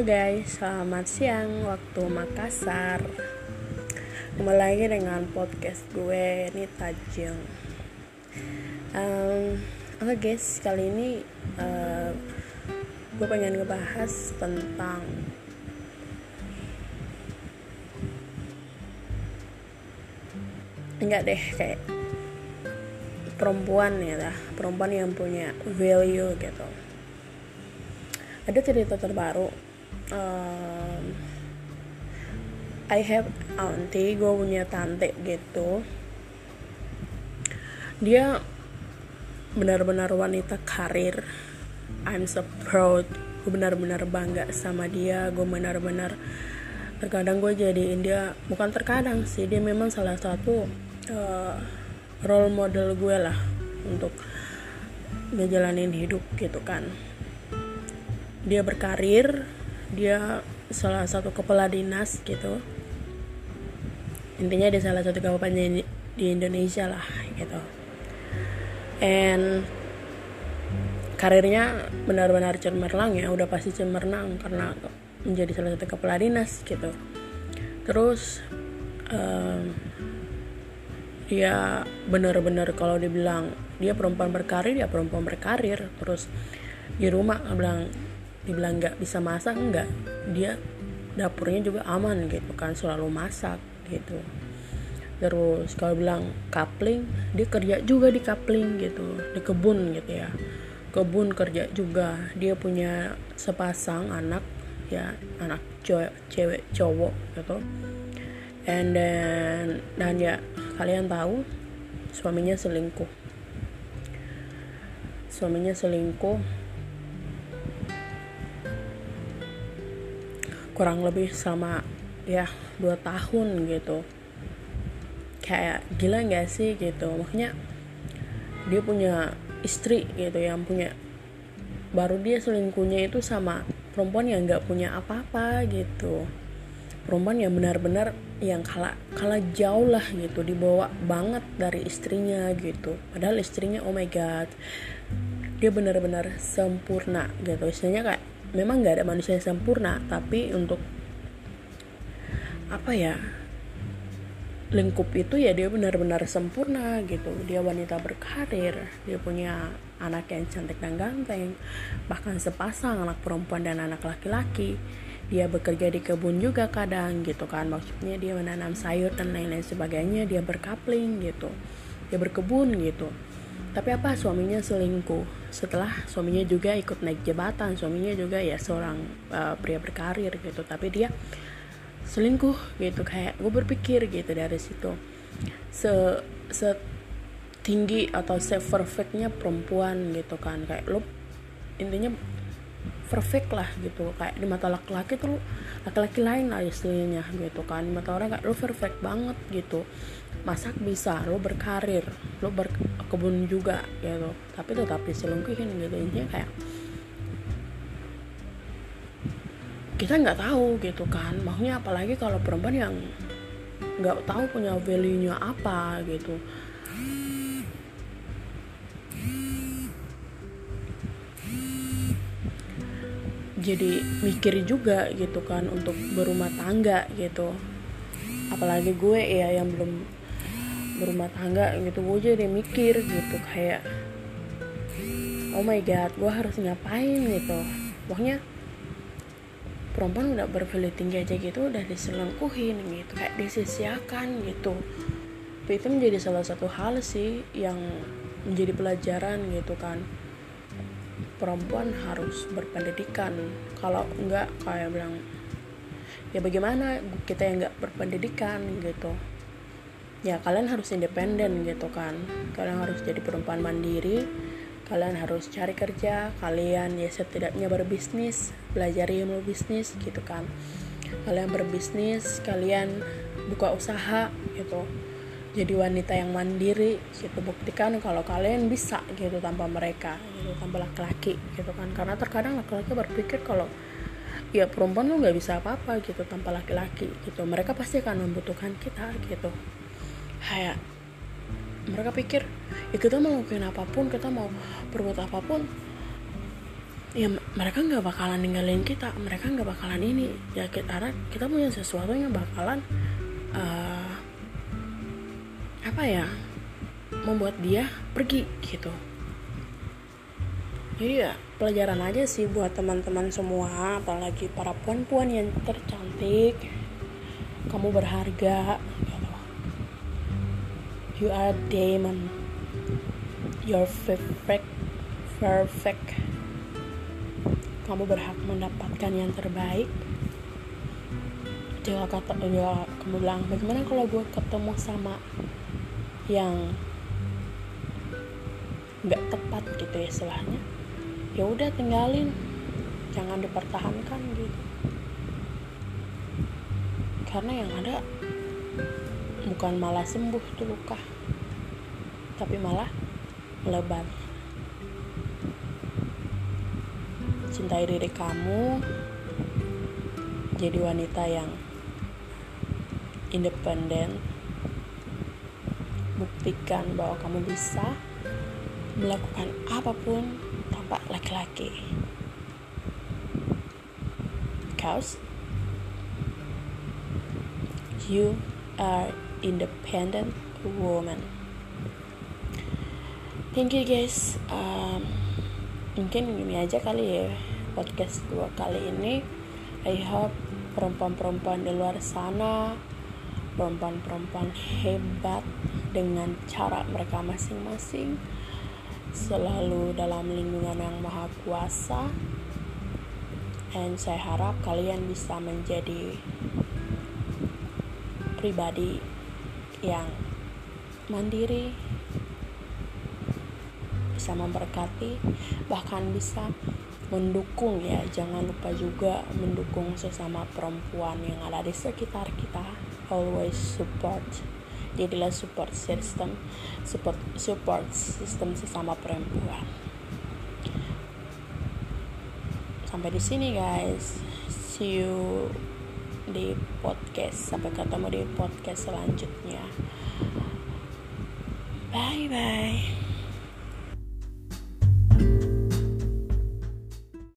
Guys, selamat siang waktu Makassar. Kembali lagi dengan podcast gue, ini Tajeng um, Oke okay guys, kali ini uh, Gue pengen ngebahas tentang Enggak deh, kayak Perempuan ya lah Perempuan yang punya value gitu. Ada cerita terbaru um, I have auntie gue punya tante gitu. Dia benar-benar wanita karir. I'm so proud. Gue benar-benar bangga sama dia. Gue benar-benar terkadang gue jadiin dia bukan terkadang sih dia memang salah satu uh, role model gue lah untuk ngejalanin hidup gitu kan. Dia berkarir dia salah satu kepala dinas gitu. Intinya dia salah satu kabupaten di Indonesia lah gitu. And karirnya benar-benar cemerlang ya udah pasti cemerlang karena menjadi salah satu kepala dinas gitu. Terus um, dia benar-benar kalau dibilang dia perempuan berkarir ya perempuan berkarir. Terus di rumah bilang dibilang nggak bisa masak enggak dia dapurnya juga aman gitu kan selalu masak gitu. Terus kalau bilang kapling dia kerja juga di kapling gitu di kebun gitu ya. Kebun kerja juga. Dia punya sepasang anak ya anak cewek cewek cowok gitu. And then dan ya kalian tahu suaminya selingkuh. Suaminya selingkuh kurang lebih sama ya dua tahun gitu. Kayak gila nggak sih gitu? Makanya dia punya istri gitu yang punya baru dia selingkuhnya itu sama perempuan yang nggak punya apa-apa gitu. Perempuan yang benar-benar yang kalah kalah jauh lah gitu dibawa banget dari istrinya gitu. Padahal istrinya oh my god dia benar-benar sempurna gitu. Istilahnya kayak memang nggak ada manusia yang sempurna tapi untuk apa ya lingkup itu ya dia benar-benar sempurna gitu. Dia wanita berkarir dia punya anak yang cantik dan ganteng bahkan sepasang anak perempuan dan anak laki-laki. Dia bekerja di kebun juga kadang gitu kan maksudnya dia menanam sayur dan lain-lain sebagainya dia berkapling gitu dia berkebun gitu tapi apa suaminya selingkuh. Setelah suaminya juga ikut naik jabatan suaminya juga ya seorang uh, pria berkarir gitu. Tapi dia selingkuh gitu kayak gue berpikir gitu dari situ. Se se tinggi atau se perfectnya perempuan gitu kan. Kayak lo intinya perfect lah gitu. Kayak di mata laki-laki tuh laki-laki lain lah istilahnya gitu kan. Di mata orang kayak lo perfect banget gitu. Masak bisa lo berkarir lo berkebun juga gitu. Tapi tetap diselingkuhin gitu. Intinya kayak kita nggak tahu gitu kan. Maksudnya apalagi kalau perempuan yang nggak tahu punya value nya apa gitu jadi mikir juga gitu kan untuk berumah tangga gitu. Apalagi gue ya yang belum berumah tangga gitu gue jadi mikir gitu kayak oh my god gue harus ngapain gitu. Pokoknya perempuan udah bervalue tinggi aja gitu udah diselengkuhin gitu kayak disisiakan gitu. Itu menjadi salah satu hal sih yang menjadi pelajaran gitu kan perempuan harus berpendidikan. Kalau enggak kayak bilang ya bagaimana kita yang enggak berpendidikan? gitu. Ya kalian harus independen gitu kan. Kalian harus jadi perempuan mandiri kalian harus cari kerja kalian ya setidaknya berbisnis belajar ilmu bisnis gitu kan. Kalian berbisnis kalian buka usaha gitu jadi wanita yang mandiri gitu buktikan kalau kalian bisa gitu tanpa mereka gitu tanpa laki-laki gitu kan. Karena terkadang laki-laki berpikir kalau ya perempuan tuh nggak bisa apa-apa gitu tanpa laki-laki gitu. Mereka pasti akan membutuhkan kita gitu. Kayak mereka pikir ya kita mau ngelakuin apa pun kita mau berbuat apa pun ya mereka nggak bakalan ninggalin kita mereka nggak bakalan ini. Ya kita kita punya sesuatu yang bakalan uh, apa ya membuat dia pergi gitu. Jadi ya pelajaran aja sih buat teman-teman semua apalagi para puan-puan yang tercantik kamu berharga gitu. you are diamond. You're perfect perfect. Kamu berhak mendapatkan yang terbaik. Jika kata ya kamu bilang bagaimana kalau gue ketemu sama yang nggak tepat gitu ya istilahnya. Ya udah tinggalin jangan dipertahankan gitu. Karena yang ada bukan malah sembuh tuh luka tapi malah lebar cintai diri kamu jadi wanita yang independen buktikan bahwa kamu bisa melakukan apa pun tanpa laki-laki. Because you are independent woman. Thank you guys. Um, mungkin gini aja kali ya podcast dua kali ini. I hope perempuan-perempuan di luar sana perempuan-perempuan hebat dengan cara mereka masing-masing selalu dalam lindungan yang maha kuasa. Dan saya harap kalian bisa menjadi pribadi yang mandiri bisa memberkati bahkan bisa mendukung ya. Jangan lupa juga mendukung sesama perempuan yang ada di sekitar kita. Always support jadilah support system support support system sesama perempuan. Sampai di sini guys. See you di podcast sampai ketemu di podcast selanjutnya. Bye bye